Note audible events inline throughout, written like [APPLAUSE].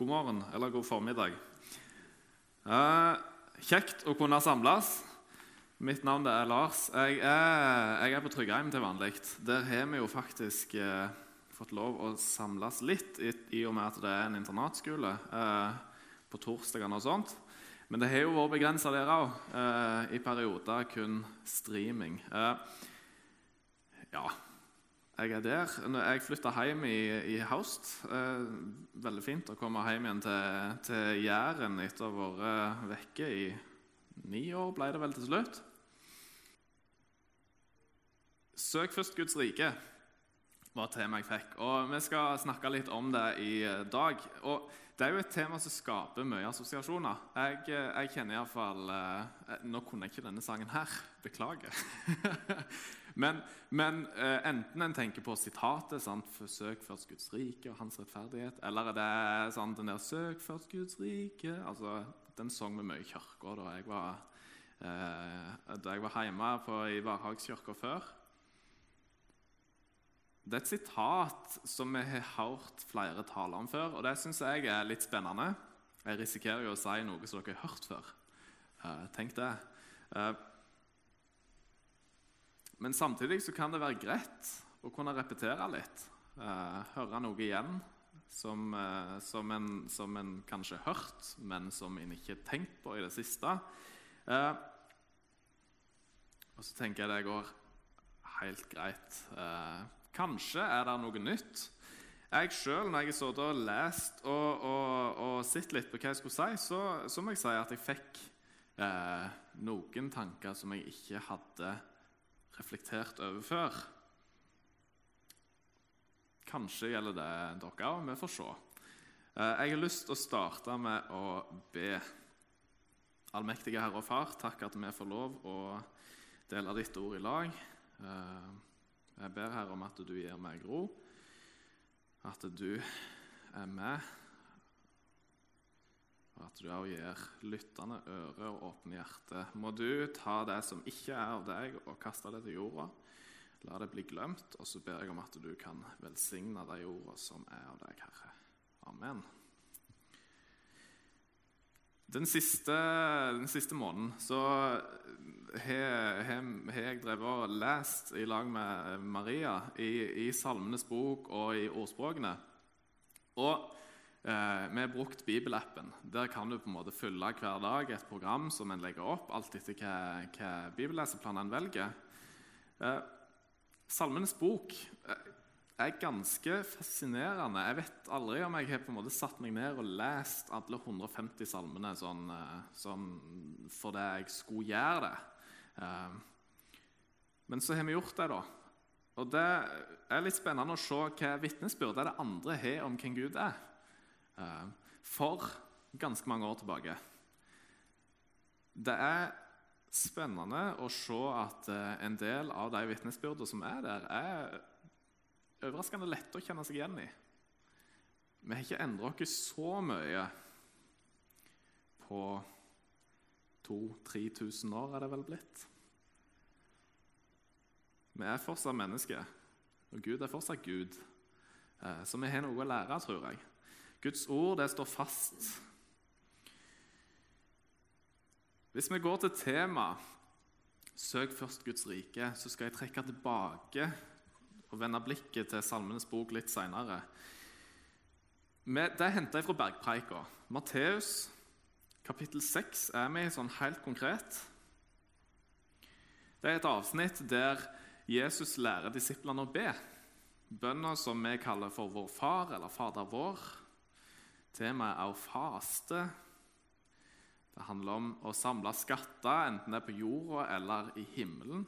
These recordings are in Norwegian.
God morgen, eller god formiddag. Eh, kjekt å kunne samles. Mitt navn er Lars. Jeg er, jeg er på Tryggheim til vanlig. Der har vi jo faktisk eh, fått lov å samles litt, i, i, og med at det er en internatskole eh, på torsdagene og sånt. Men det har jo vært begrensa der òg. Eh, I perioder kun streaming. Eh, ja, jeg er der. Når Jeg flytta hjem i, i høst. Eh, veldig fint å komme hjem igjen til, til Jæren etter å ha vært vekke i ni år, ble det vel til slutt. Søk først Guds rike var temaet jeg fikk. Og Vi skal snakke litt om det i dag. Og Det er jo et tema som skaper mye assosiasjoner. Jeg, jeg kjenner iallfall eh, Nå kunne jeg ikke denne sangen her. Beklager. [LAUGHS] Men, men eh, enten en tenker på sitatet sant, 'Søk først Guds rike og hans rettferdighet', eller er det sant, den der 'Søk først Guds rike' altså, Den sang vi mye i kirka da jeg var, eh, da jeg var hjemme på, i Varhagskirka før. Det er et sitat som vi har hørt flere taler om før, og det syns jeg er litt spennende. Jeg risikerer jo å si noe som dere har hørt før. Eh, tenk det. Eh, men samtidig så kan det være greit å kunne repetere litt. Eh, høre noe igjen som, eh, som, en, som, en, kanskje har hørt, men som en ikke har tenkt på i det siste. Eh, og så tenker jeg det går helt greit. Eh, kanskje er det noe nytt. Jeg sjøl, når jeg har og lest og, og, og, sett litt på hva jeg skulle si, så, så må jeg si at jeg fikk eh, noen tanker som jeg ikke hadde reflektert over før. Kanskje gjelder det dere òg. Vi får se. Eh, jeg har lyst til å starte med å be. Allmektige Herre og Far, takk at vi får lov å dele ditt ord i lag. Eh, jeg ber Herre om at du gir meg ro, at du er med at du òg gir lyttende øre og åpne hjerte. Må du ta det som ikke er av deg, og kaste det til jorda. La det bli glemt, og så ber jeg om at du kan velsigne de ordene som er av deg, Herre. Amen. Den siste, den siste måneden så har, jeg drevet og lest i lag med Maria i, i Salmenes bok og i ordspråkene. Og Eh, vi har brukt bibelappen. Der kan du på en måte fylle hver dag et program som en legger opp, alt etter hva, hva bibelleseplan en velger. Eh, Salmenes bok eh, er ganske fascinerende. Jeg vet aldri om jeg har på en måte satt meg ned og lest alle 150 salmene sånn, sånn fordi jeg skulle gjøre det. Men så har vi gjort det, da. Og Det er litt spennende å se hva vitnesbyrd det andre har om hvem Gud er. Eh, for ganske mange år tilbake. Det er spennende å se at eh, en del av de vitnesbyrdene som er der, er overraskende lette å kjenne seg igjen i. Vi har ikke endret oss så mye på 2000-3000 år, er det vel blitt. Vi er fortsatt mennesker, og Gud er fortsatt Gud. Eh, så vi har noe å lære, tror jeg. Guds ord det står fast. Hvis vi går til temaet 'Søk først Guds rike', så skal jeg trekke tilbake og vende blikket til Salmenes bok litt seinere. Det henter jeg fra Bergpreika. Matteus kapittel 6 er med sånn helt konkret. Det er et avsnitt der Jesus lærer disiplene å be. Bønner som vi kaller for Vår Far eller Fader vår. Temaet er å faste. Det handler om å samle skatter, enten det er på jorda eller i himmelen.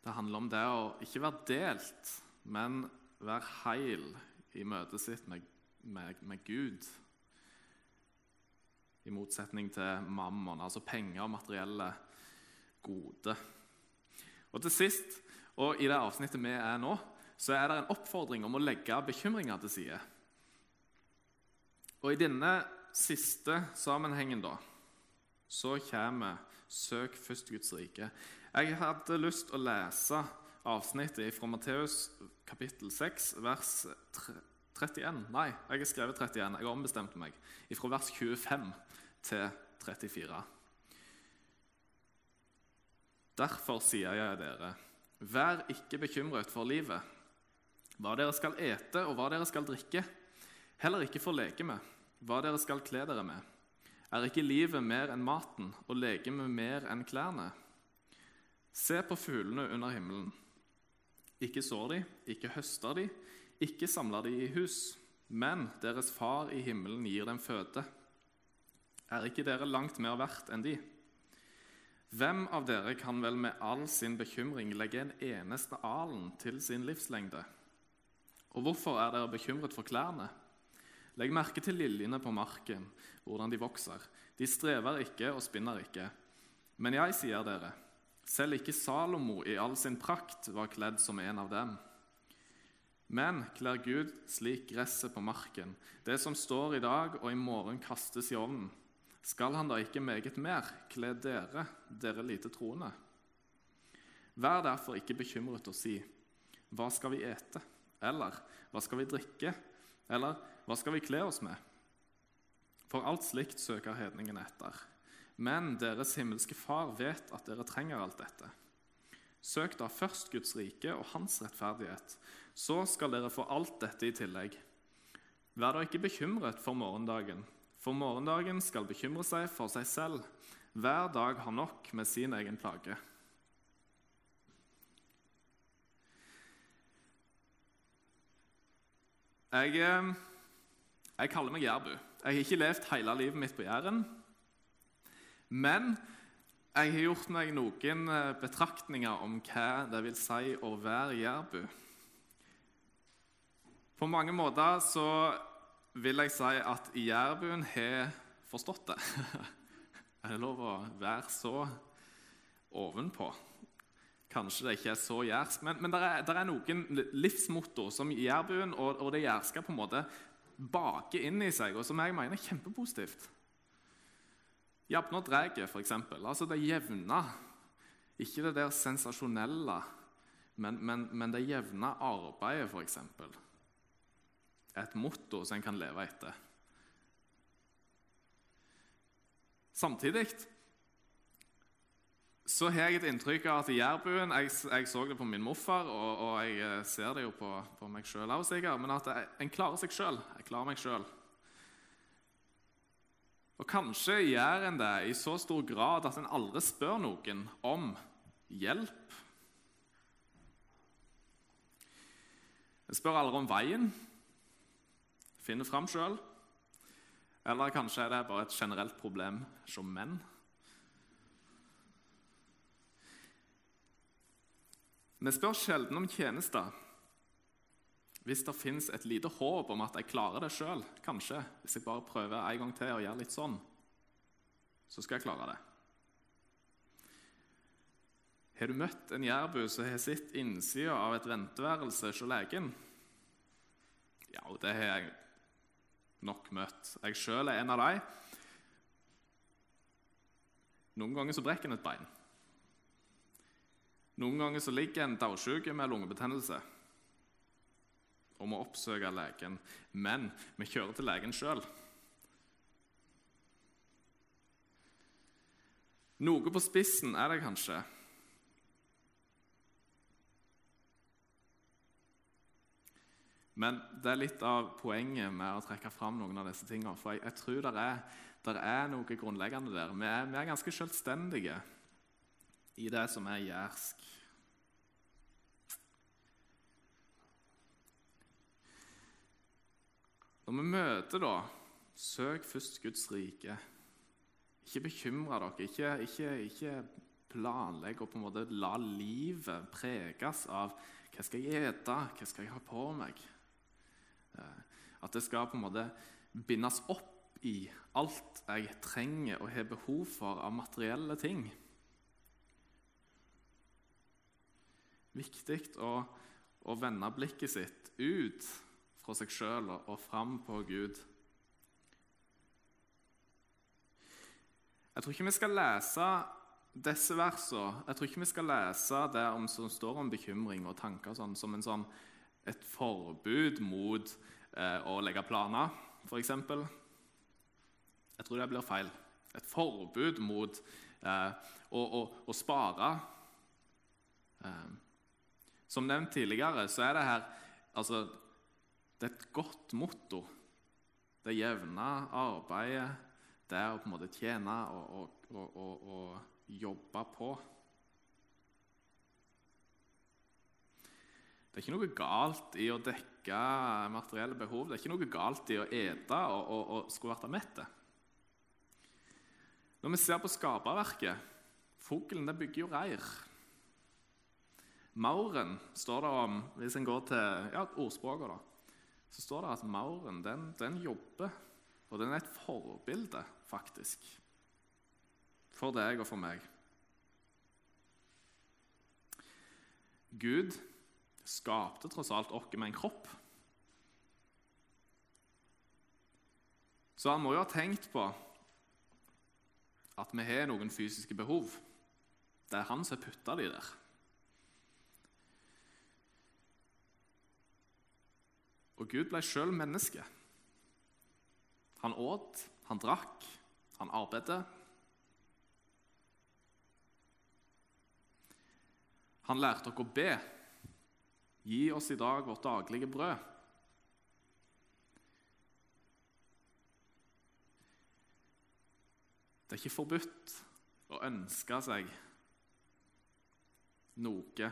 Det handler om det å ikke være delt, men være heil i møtet sitt med, med, med Gud. I motsetning til mammon, altså penger og materielle gode. Og til sist, og i det avsnittet vi er nå, så er det en oppfordring om å legge bekymringer til side. Og I denne siste sammenhengen da, så kommer 'Søk først Guds rike'. Jeg hadde lyst til å lese avsnittet fra Matteus kapittel 6, vers 31. Nei, jeg har skrevet 31. Jeg har ombestemt meg. Fra vers 25 til 34. Derfor sier jeg dere, vær ikke bekymret for livet, hva dere skal ete og hva dere skal drikke. Heller ikke for legeme, hva dere skal kle dere med. Er ikke livet mer enn maten og legemet mer enn klærne? Se på fuglene under himmelen. Ikke sår de, ikke høster de, ikke samler de i hus, men deres far i himmelen gir dem føde. Er ikke dere langt mer verdt enn de? Hvem av dere kan vel med all sin bekymring legge en eneste alen til sin livslengde? Og hvorfor er dere bekymret for klærne? Legg merke til liljene på marken, hvordan de vokser. De strever ikke og spinner ikke. Men jeg sier dere, selv ikke Salomo i all sin prakt var kledd som en av dem. Men kler Gud slik gresset på marken, det som står i dag og i morgen kastes i ovnen, skal han da ikke meget mer kle dere, dere lite troende? Vær derfor ikke bekymret og si, hva skal vi ete? Eller hva skal vi drikke? Eller hva skal vi kle oss med? For alt slikt søker hedningene etter. Men deres himmelske Far vet at dere trenger alt dette. Søk da først Guds rike og hans rettferdighet, så skal dere få alt dette i tillegg. Vær da ikke bekymret for morgendagen, for morgendagen skal bekymre seg for seg selv. Hver dag har nok med sin egen plage. Jeg, eh, jeg, kaller meg jærbu. Jeg har ikke levd hele livet mitt på Jæren. Men jeg har gjort meg noen eh, betraktninger om hva det vil si å være jærbu. På mange måter så vil jeg si at jærbuen har forstått det. [LAUGHS] er det lov å være så ovenpå? Kanskje det ikke er så jærsk, men, men det er, er, noen livsmotto som jærbuen og, og, det jærske på en måte baker inn i seg, og som jeg mener er kjempepositivt. Jabbna for f.eks. Altså det jevne. Ikke det der sensasjonelle, men, men, men det jevne arbeidet, f.eks. Et motto som en kan leve etter. Samtidig så har jeg et inntrykk av at jærbuen jeg, jeg, så det på min morfar, og, og jeg eh, ser det jo på, på meg sjøl òg, sikkert, men at jeg, en klarer seg sjøl. Jeg klarer meg sjøl. Og kanskje gjør en det i så stor grad at en aldri spør noen om hjelp. En spør aldri om veien, finner fram sjøl. Eller kanskje er det bare et generelt problem som menn. Vi spør sjelden om tjenester. Hvis det fins et lite håp om at jeg klarer det sjøl, kanskje, hvis jeg bare prøver en gang til å gjøre litt sånn, så skal jeg klare det. Har du møtt en jærbu som har sett innsida av et venteværelse hos legen? Ja, det har jeg nok møtt. Jeg sjøl er en av dem. Noen ganger så brekker en et bein. Noen ganger så ligger en dagsjuk med lungebetennelse og må oppsøke legen. Men vi kjører til legen sjøl. Noe på spissen er det kanskje. Men det er litt av poenget med å trekke fram noen av disse tingene. For jeg, jeg tror det er, er, noe grunnleggende der. Vi er, vi er ganske selvstendige i det som er jærsk. Når vi møter, da, søk først Guds rike. Ikke bekymre dere. Ikke, ikke, ikke planlegg og på en måte la livet preges av hva skal jeg ete, hva skal jeg ha på meg. Eh, at det skal på en måte bindes opp i alt jeg trenger og har behov for av materielle ting. Viktig å, å vende blikket sitt ut fra seg sjøl og, og fram på Gud. Jeg tror ikke vi skal lese disse versene jeg tror ikke vi skal lese det om, som står om bekymring og tanker sånn, som sånn, et forbud mot eh, å legge planer, f.eks. Jeg tror det blir feil. Et forbud mot eh, å, å, å, spare. Eh, som nevnt tidligere, så er det her altså, Det er et godt motto. Det jevne arbeidet, det å på en måte tjene og, og, og, og jobbe på. Det er ikke noe galt i å dekke materielle behov. Det er ikke noe galt i å ete og, og, og skulle vært mett. Når vi ser på skaperverket Fuglen bygger jo reir. Mauren står det om Hvis en går til ja, ordspråket, da, så står det at mauren den, den jobber. Og den er et forbilde, faktisk, for deg og for meg. Gud skapte tross alt oss med en kropp. Så han må jo ha tenkt på at vi har noen fysiske behov. Det er han som har putta de der. Og Gud ble sjøl menneske. Han åt, han drakk, han arbeidet. Han lærte oss å be. Gi oss i dag vårt daglige brød. Det er ikke forbudt å ønske seg noe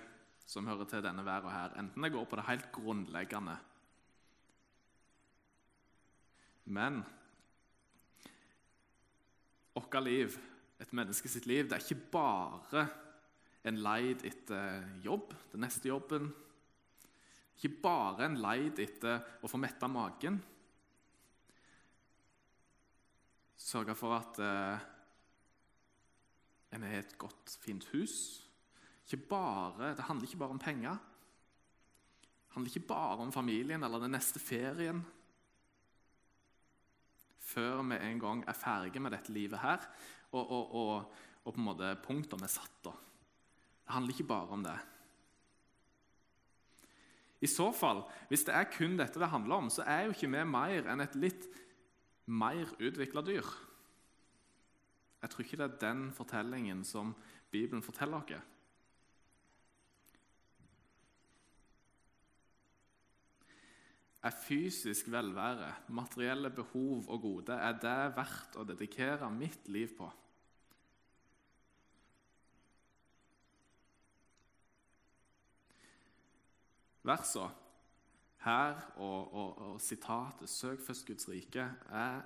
som hører til denne verden her, enten det går på det helt grunnleggende. Men vårt liv, et menneske sitt liv, det er ikke bare en leid etter jobb, den neste jobben, ikke bare en leid etter å få metta magen. Sørge for at eh, en har et godt, fint hus. Bare, det handler ikke bare om penger. Det handler ikke bare om familien eller den neste ferien. Før vi en gang er ferdige med dette livet her, og, og, og, og på en måte punktum er satt. da. Det handler ikke bare om det. I så fall, hvis det er kun dette det handler om, så er jo ikke vi mer enn et litt mer utvikla dyr. Jeg tror ikke det er den fortellingen som Bibelen forteller oss. Er fysisk velvære, materielle behov og gode, er det verdt å dedikere mitt liv på? versene her og, og, og sitatet 'Søk først Guds rike' er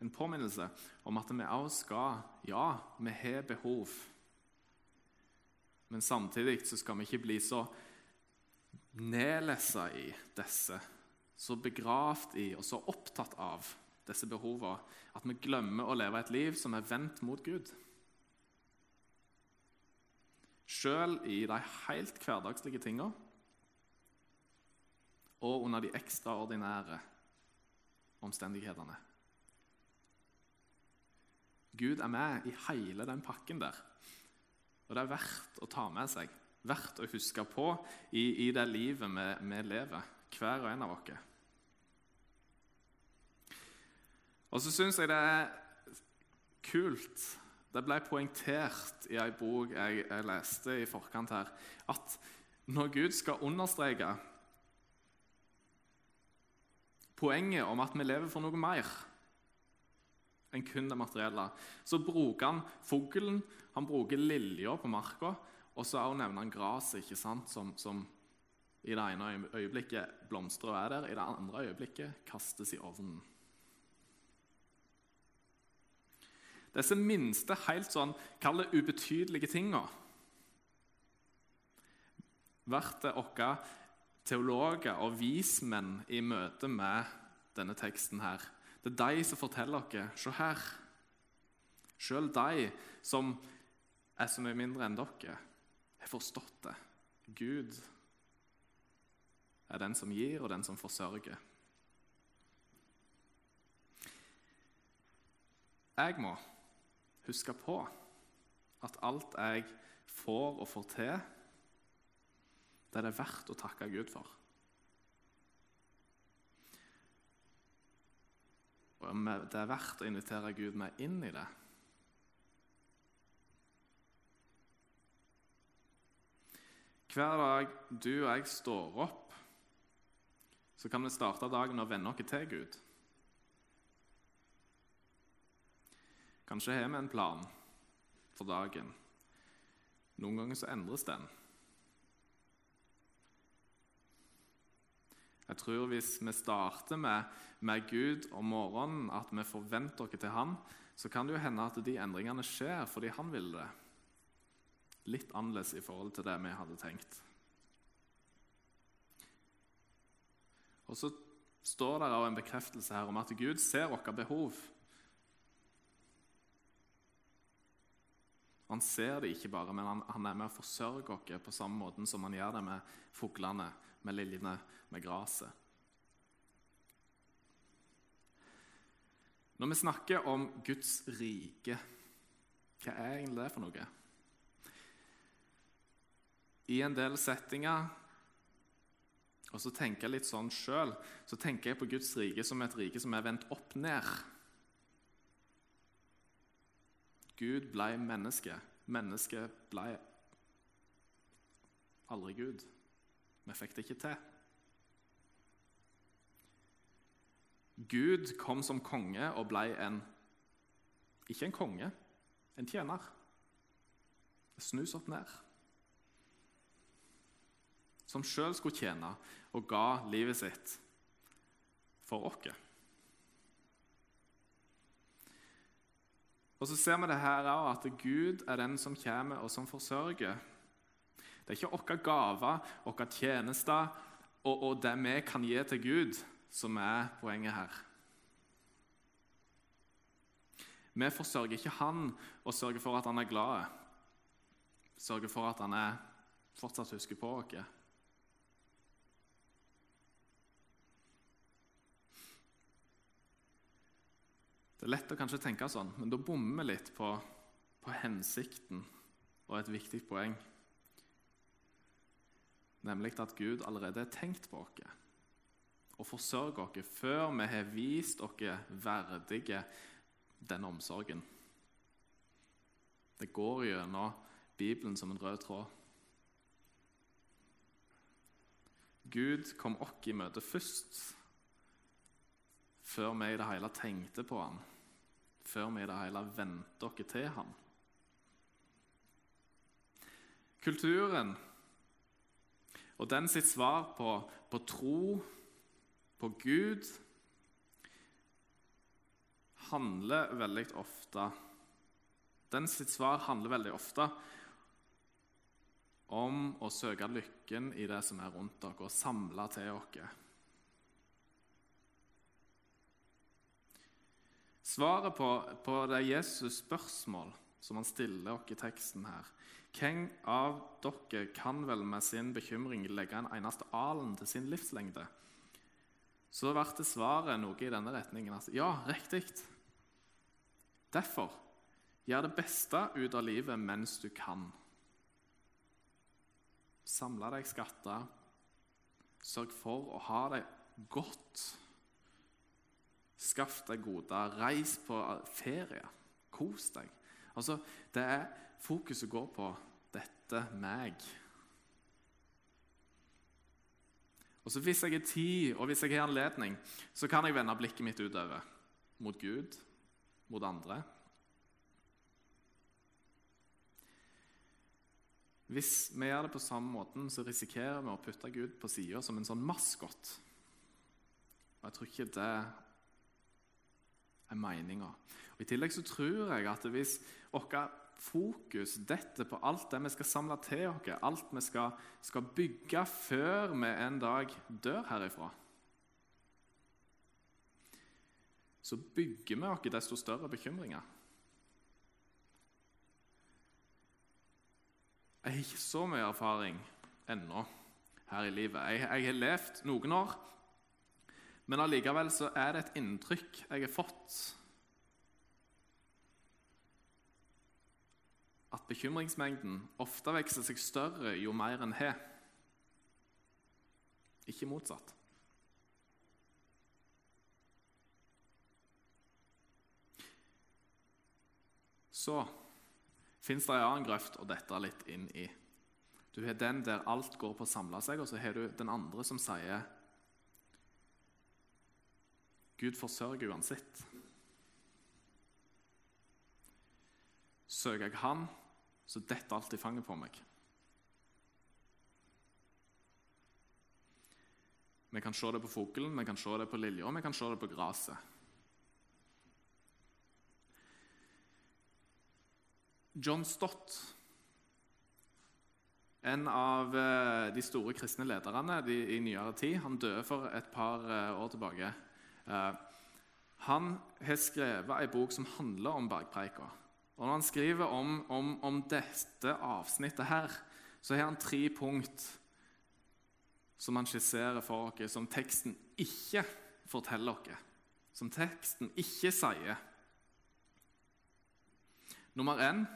en påminnelse om at vi også skal Ja, vi har behov. Men samtidig skal vi ikke bli så nedlessa i disse, så begravd i og så opptatt av disse behovene at vi glemmer å leve et liv som er vendt mot Gud. Sjøl i de helt hverdagslige tinga og under de ekstraordinære omstendighetene. Gud er med i hele den pakken der. Og det er verdt å ta med seg, verdt å huske på i, i det livet vi, vi, lever, hver og en av oss. Og så syns jeg det er kult det ble poengtert i ei bok jeg, jeg, leste i forkant her, at når Gud skal understreke poenget om at vi lever for noe mer enn kun det materielle, så bruker han fuglen, han bruker lilja på marka, og så nevner han gresset, som, som i det ene øyeblikket blomstrer og er der, i det andre øyeblikket kastes i ovnen. Disse minste, helt sånn, kall det ubetydelige tinga blir våre teologer og vismenn i møte med denne teksten her. Det er de som forteller oss Se her. Selv de som er så mye mindre enn dere, har forstått det. Gud er den som gir, og den som forsørger. Jeg må huske på at alt jeg får og får til, det er det verdt å takke Gud for. Om det er verdt å invitere Gud med inn i det. Hver dag du og jeg står opp, så kan vi starte dagen å vende oss til Gud. Kanskje har vi en plan for dagen. Noen ganger så endres den. Jeg tror Hvis vi starter med, med Gud om morgenen, at vi forventer oss til Han, så kan det jo hende at de endringene skjer fordi Han vil det. Litt annerledes i forhold til det vi hadde tenkt. Og så står det en bekreftelse her om at Gud ser våre behov. Han ser det ikke bare, men han, han er med å forsørge oss på samme måte som han gjør det med fuglene, med liljene, med gresset. Når vi snakker om Guds rike, hva er egentlig det for noe? I en del settinger, og så tenker jeg litt sånn sjøl, så tenker jeg på Guds rike som et rike som er vendt opp ned. Gud ble menneske. Mennesket ble aldri Gud. Vi fikk det ikke til. Gud kom som konge og ble en Ikke en konge, en tjener. Snus opp ned. Som sjøl skulle tjene og ga livet sitt for oss. Og så ser vi det her òg, at Gud er den som kommer og som forsørger. Det er ikke våre gaver, våre tjenester og, og, det vi kan gi til Gud, som er poenget her. Vi forsørger ikke Han og sørger for at han er glad. Sørger for at han er, fortsatt husker på oss. Det er lett å kanskje tenke sånn, men da bommer vi litt på, på hensikten og et viktig poeng. Nemlig at Gud allerede har tenkt på oss og forsørge oss før vi har vist oss verdige denne omsorgen. Det går gjennom Bibelen som en rød tråd. Gud kom oss i møte først før vi i det hele tenkte på ham, før vi i det hele vendte oss til ham. Kulturen og den sitt svar på, på tro, på Gud, handler veldig ofte Den sitt svar handler veldig ofte om å søke lykken i det som er rundt dere, og samle til dere. Svaret på, på det Jesus' spørsmål som han stiller oss i teksten her Hvem av dere kan vel med sin bekymring legge en eneste alen til sin livslengde? Så ble svaret noe i denne retningen. Altså, ja, riktig. Derfor gjør det beste ut av livet mens du kan. Samle deg skatter. Sørg for å ha det godt. Skaff deg goder. Reis på ferie. Kos deg. Altså, det er Fokuset går på dette meg. Og så Hvis jeg har tid og hvis jeg har anledning, så kan jeg vende blikket mitt utover. Mot Gud, mot andre. Hvis vi gjør det på samme måten, så risikerer vi å putte Gud på sida som en sånn maskot. Og Jeg tror ikke det er meninga. I tillegg så tror jeg at hvis vårt fokus detter på alt det vi skal samle til oss, alt vi skal, skal bygge før vi en dag dør herifra, så bygger vi oss desto større bekymringer. Jeg har ikke så mye erfaring ennå her i livet. Jeg, jeg har levd noen år men allikevel så er det et inntrykk jeg har fått at bekymringsmengden ofte vokser seg større jo mer en har. Ikke motsatt. Så fins det en annen grøft å dette litt inn i. Du har den der alt går på å samle seg, og så har du den andre som sier Gud forsørger uansett. Søker jeg Han, så detter alt i fanget på meg. Vi kan se det på fuglen, vi kan se det på lilja, vi kan se det på gresset. John Stott, en av eh, de store kristne lederne i nyere tid, han døde for et par eh, år tilbake. Eh, han har skrevet en bok som handler om bergpreika. Og Når han skriver om, om, om dette avsnittet her, så har han tre punkt som han skisserer for oss, som teksten ikke forteller oss. Som teksten ikke sier. Nummer én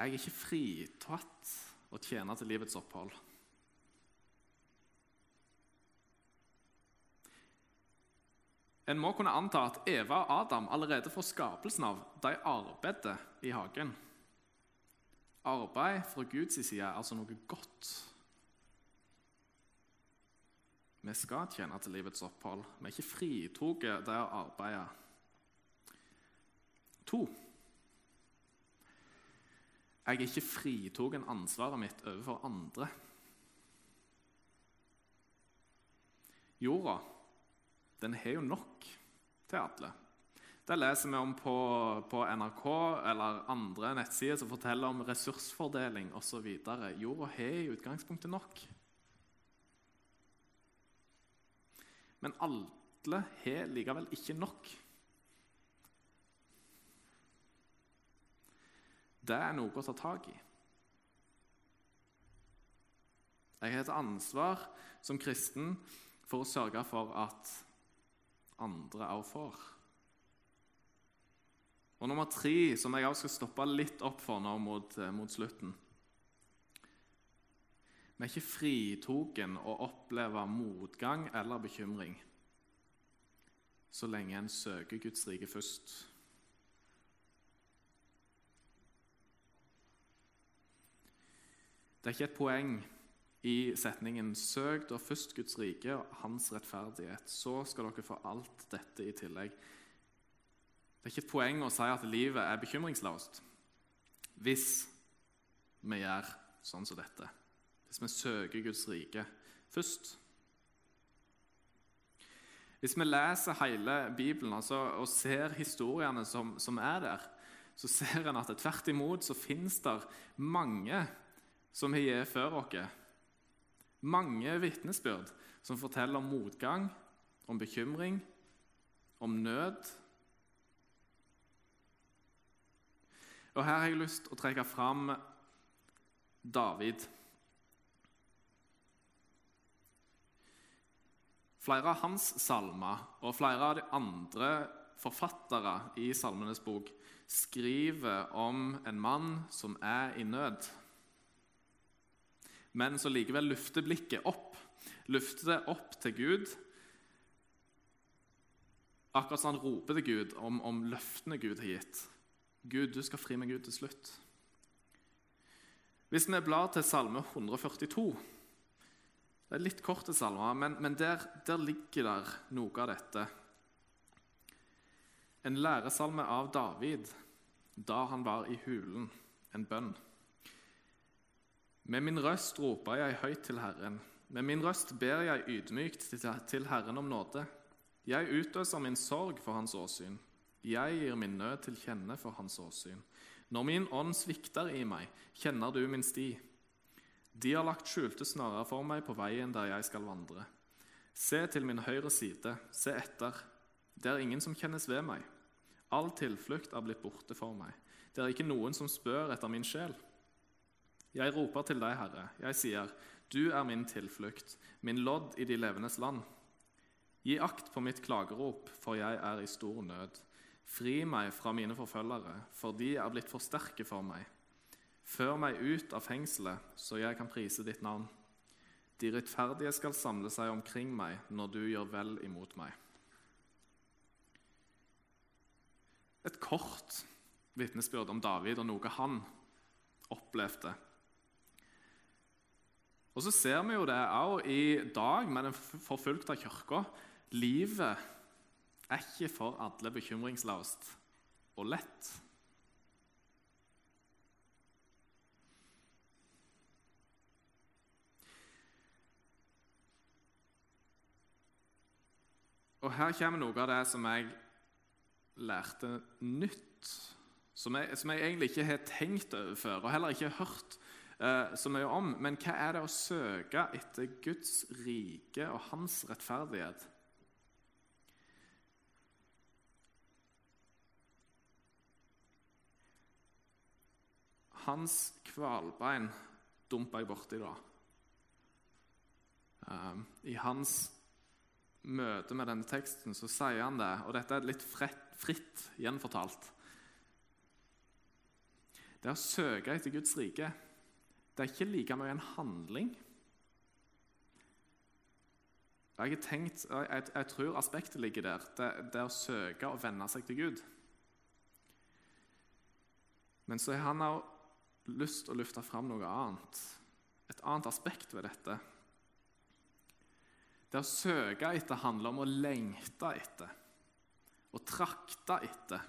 Jeg er ikke fritatt å tjene til livets opphold. En må kunne anta at Eva og Adam allerede fra skapelsen av de arbeidet i hagen. Arbeid fra Guds side er altså noe godt. Vi skal tjene til livets opphold. Vi er ikke fritatt det å arbeide. To. Jeg er ikke fritatt ansvaret mitt overfor andre. Jorda den har jo nok til alle. Det leser vi om på, på NRK eller andre nettsider som forteller om ressursfordeling osv. Jorda har i utgangspunktet nok. Men alle har likevel ikke nok. Det er noe å ta tak i. Jeg har et ansvar som kristen for å sørge for at andre òg får. Og nummer tre, som jeg også skal stoppe litt opp for nå mot, eh, mot slutten Vi er ikke fritatt å oppleve motgang eller bekymring så lenge en søker Guds rike først. Det er ikke et poeng i setningen 'Søk da først Guds rike og hans rettferdighet', så skal dere få alt dette i tillegg. Det er ikke et poeng å si at livet er bekymringsløst hvis vi gjør sånn som dette. Hvis vi søker Guds rike først. Hvis vi leser hele Bibelen altså, og ser historiene som, som, er der, så ser en at tvert imot så finnes det mange som har gitt før oss mange vitnesbyrd som forteller om motgang, om bekymring, om nød. Og Her har jeg lyst til å trekke fram David. Flere av hans salmer og flere av de andre forfattere i Salmenes bok skriver om en mann som er i nød men som likevel løfter blikket opp. Løfter det opp til Gud. Akkurat som han roper til Gud om, om løftene Gud har gitt. Gud, du skal fri meg ut til slutt. Hvis vi blar til Salme 142 Det er litt korte salmer, men, men der, der, ligger der noe av dette. En læresalme av David da han var i hulen, en bønn. Med min røst roper jeg høyt til Herren. Med min røst ber jeg ydmykt til Herren om nåde. Jeg utøser min sorg for hans åsyn. Jeg gir min nød til kjenne for hans åsyn. Når min ånd svikter i meg, kjenner du min sti. De har lagt skjulte snarere for meg på veien der jeg skal vandre. Se til min høyre side, se etter. Det er ingen som kjennes ved meg. All tilflukt er blitt borte for meg. Det er ikke noen som spør etter min sjel. Jeg roper til deg, Herre. Jeg sier, du er min tilflukt, min lodd i de levendes land. Gi akt på mitt klagerop, for jeg er i stor nød. Fri meg fra mine forfølgere, for de er blitt for sterke for meg. Før meg ut av fengselet, så jeg kan prise ditt navn. De rettferdige skal samle seg omkring meg når du gjør vel imot meg. et kort vitnesbyrd om David og noe han opplevde. Og så ser vi jo det òg i dag med den forfulgte kirka. Livet er ikke for alle bekymringsløst og lett. Og her kommer noe av det som jeg lærte nytt, som jeg, som jeg egentlig ikke har tenkt over før, og heller ikke hørt eh, så mye om. Men hva er det å søke etter Guds rike og hans rettferdighet? Hans kvalbein dumpa jeg borti da. Um, I hans møte med denne teksten så sier han det, og dette er litt fritt, fritt gjenfortalt Det å søke etter Guds rike det er ikke like mye en handling. Jeg, tenkt, jeg, jeg tror aspektet ligger der. Det, det å søke og venne seg til Gud. Men så har han også lyst til å løfte fram noe annet. Et annet aspekt ved dette. Det å søke etter handler om å lengte etter, å trakte etter.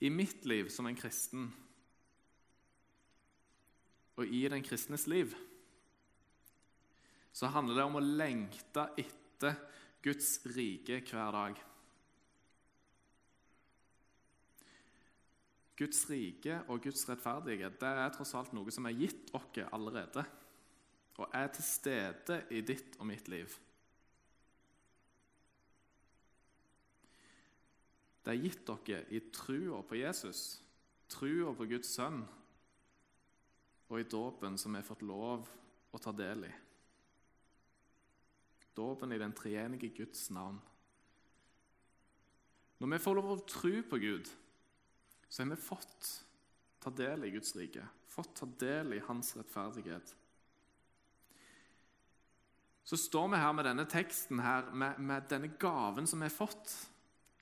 I mitt liv som en kristen og i den kristnes liv så handler det om å lengte etter Guds rike hver dag. Guds rike og Guds rettferdighet det er tross alt noe som er gitt oss allerede og er til stede i ditt og mitt liv. Det er gitt dere i trua på Jesus, trua på Guds sønn, og i dåpen som vi har fått lov å ta del i. Dåpen i den treenige Guds navn. Når vi får lov å tro på Gud, så har vi fått ta del i Guds rike, fått ta del i Hans rettferdighet så står vi her med denne teksten her, med, med denne gaven som vi har fått,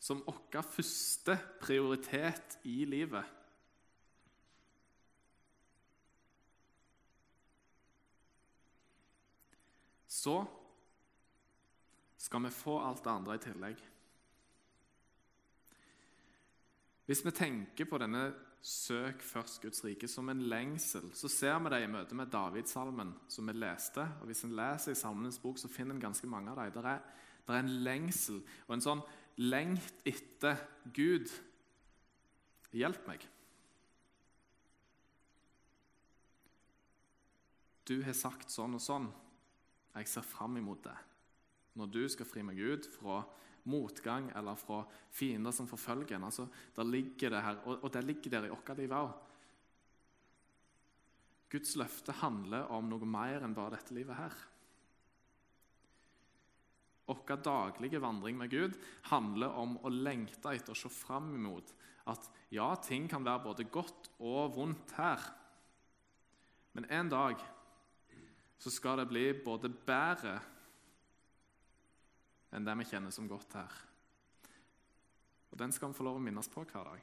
som vår første prioritet i livet. Så skal vi få alt det andre i tillegg. Hvis vi tenker på denne 'søk først Guds rike' som en lengsel, så ser vi det i møte med Davidsalmen, som vi leste. og Hvis en leser i Salmenes bok, så finner en ganske mange av dem. Det er, er, en lengsel og en sånn lengt etter Gud. Hjelp meg. Du har sagt sånn og sånn. Jeg ser fram imot det. Når du skal fri meg ut fra motgang eller fra fiender som forfølger en. Altså, der ligger det her, og, det ligger der i vårt liv òg. Guds løfte handler om noe mer enn bare dette livet her. Vår daglige vandring med Gud handler om å lengte etter å se fram imot at ja, ting kan være både godt og vondt her, men en dag så skal det bli både bedre enn det vi kjenner som godt her. Og Den skal vi få lov å minnes på hver dag.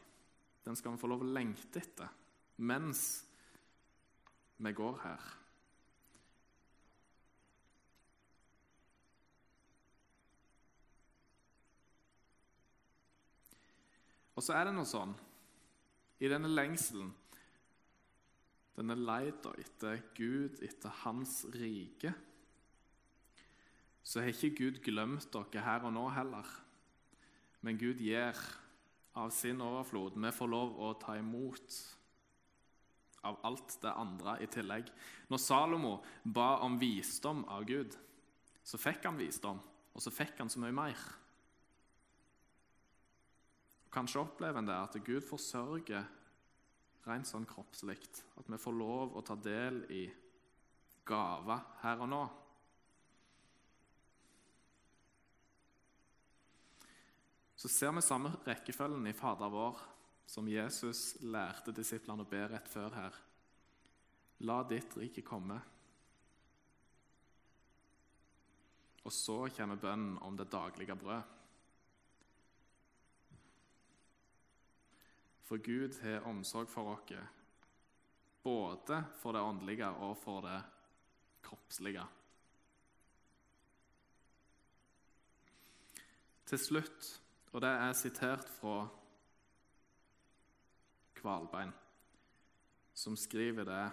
Den skal vi få lov å lengte etter mens vi går her. Og så er det noe sånn i denne lengselen, denne leita etter Gud, etter Hans rike så har ikke Gud glemt dere her og nå heller. Men Gud gir av sin overflod. Vi får lov å ta imot av alt det andre i tillegg. Når Salomo ba om visdom av Gud, så fikk han visdom, og så fikk han så mye mer. Kanskje opplever en det at Gud forsørger rent sånn kroppslig. At vi får lov å ta del i gaver her og nå. så ser vi samme rekkefølgen i Fader vår som Jesus lærte disiplene å be rett før her. La ditt rike komme. Og så kommer bønnen om det daglige brød. For Gud har omsorg for oss, både for det åndelige og for det kroppslige. Til slutt, og det er sitert fra Kvalbein, som skriver det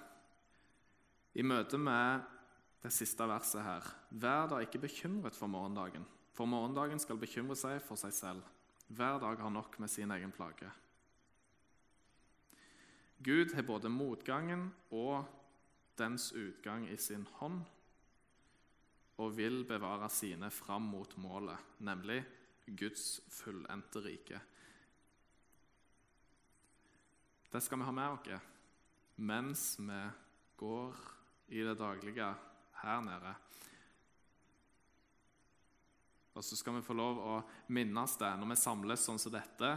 i møte med det siste verset her. Vær da ikke bekymret for morgendagen, for morgendagen skal bekymre seg for seg selv. Hver dag har nok med sin egen plage. Gud har både motgangen og dens utgang i sin hånd og vil bevare sine fram mot målet, nemlig Guds fullendte rike. Det skal vi ha med oss mens vi går i det daglige her nede. Og så skal vi få lov å minnes det når vi samles sånn som dette,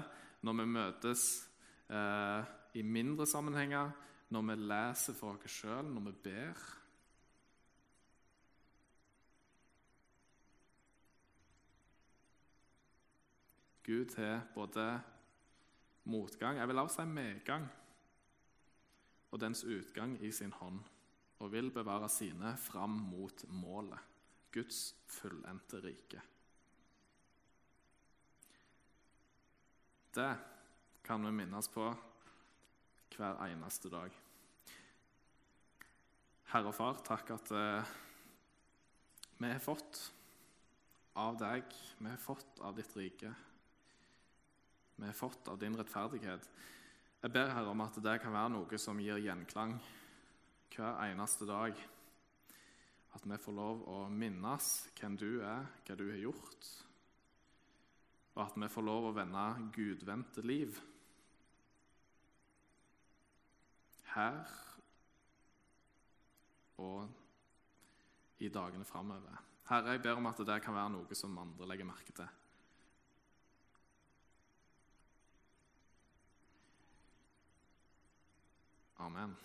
når vi møtes eh, i mindre sammenhenger, når vi leser for oss sjøl, når vi ber. Gud har både motgang, jeg vil også si medgang, og dens utgang i sin hånd, og vil bevare sine fram mot målet, Guds fullendte rike. Det kan vi minnes på hver eneste dag. Herre og Far, takk at eh, vi har fått av deg, vi har fått av ditt rike. Vi har fått av din rettferdighet. Jeg ber Herre om at det kan være noe som gir gjenklang hver eneste dag. At vi får lov å minnes hvem du er, hva du har gjort, og at vi får lov å vende gudvendte liv. Her og i dagene framover. Herre, jeg ber om at det kan være noe som andre legger merke til. Amen.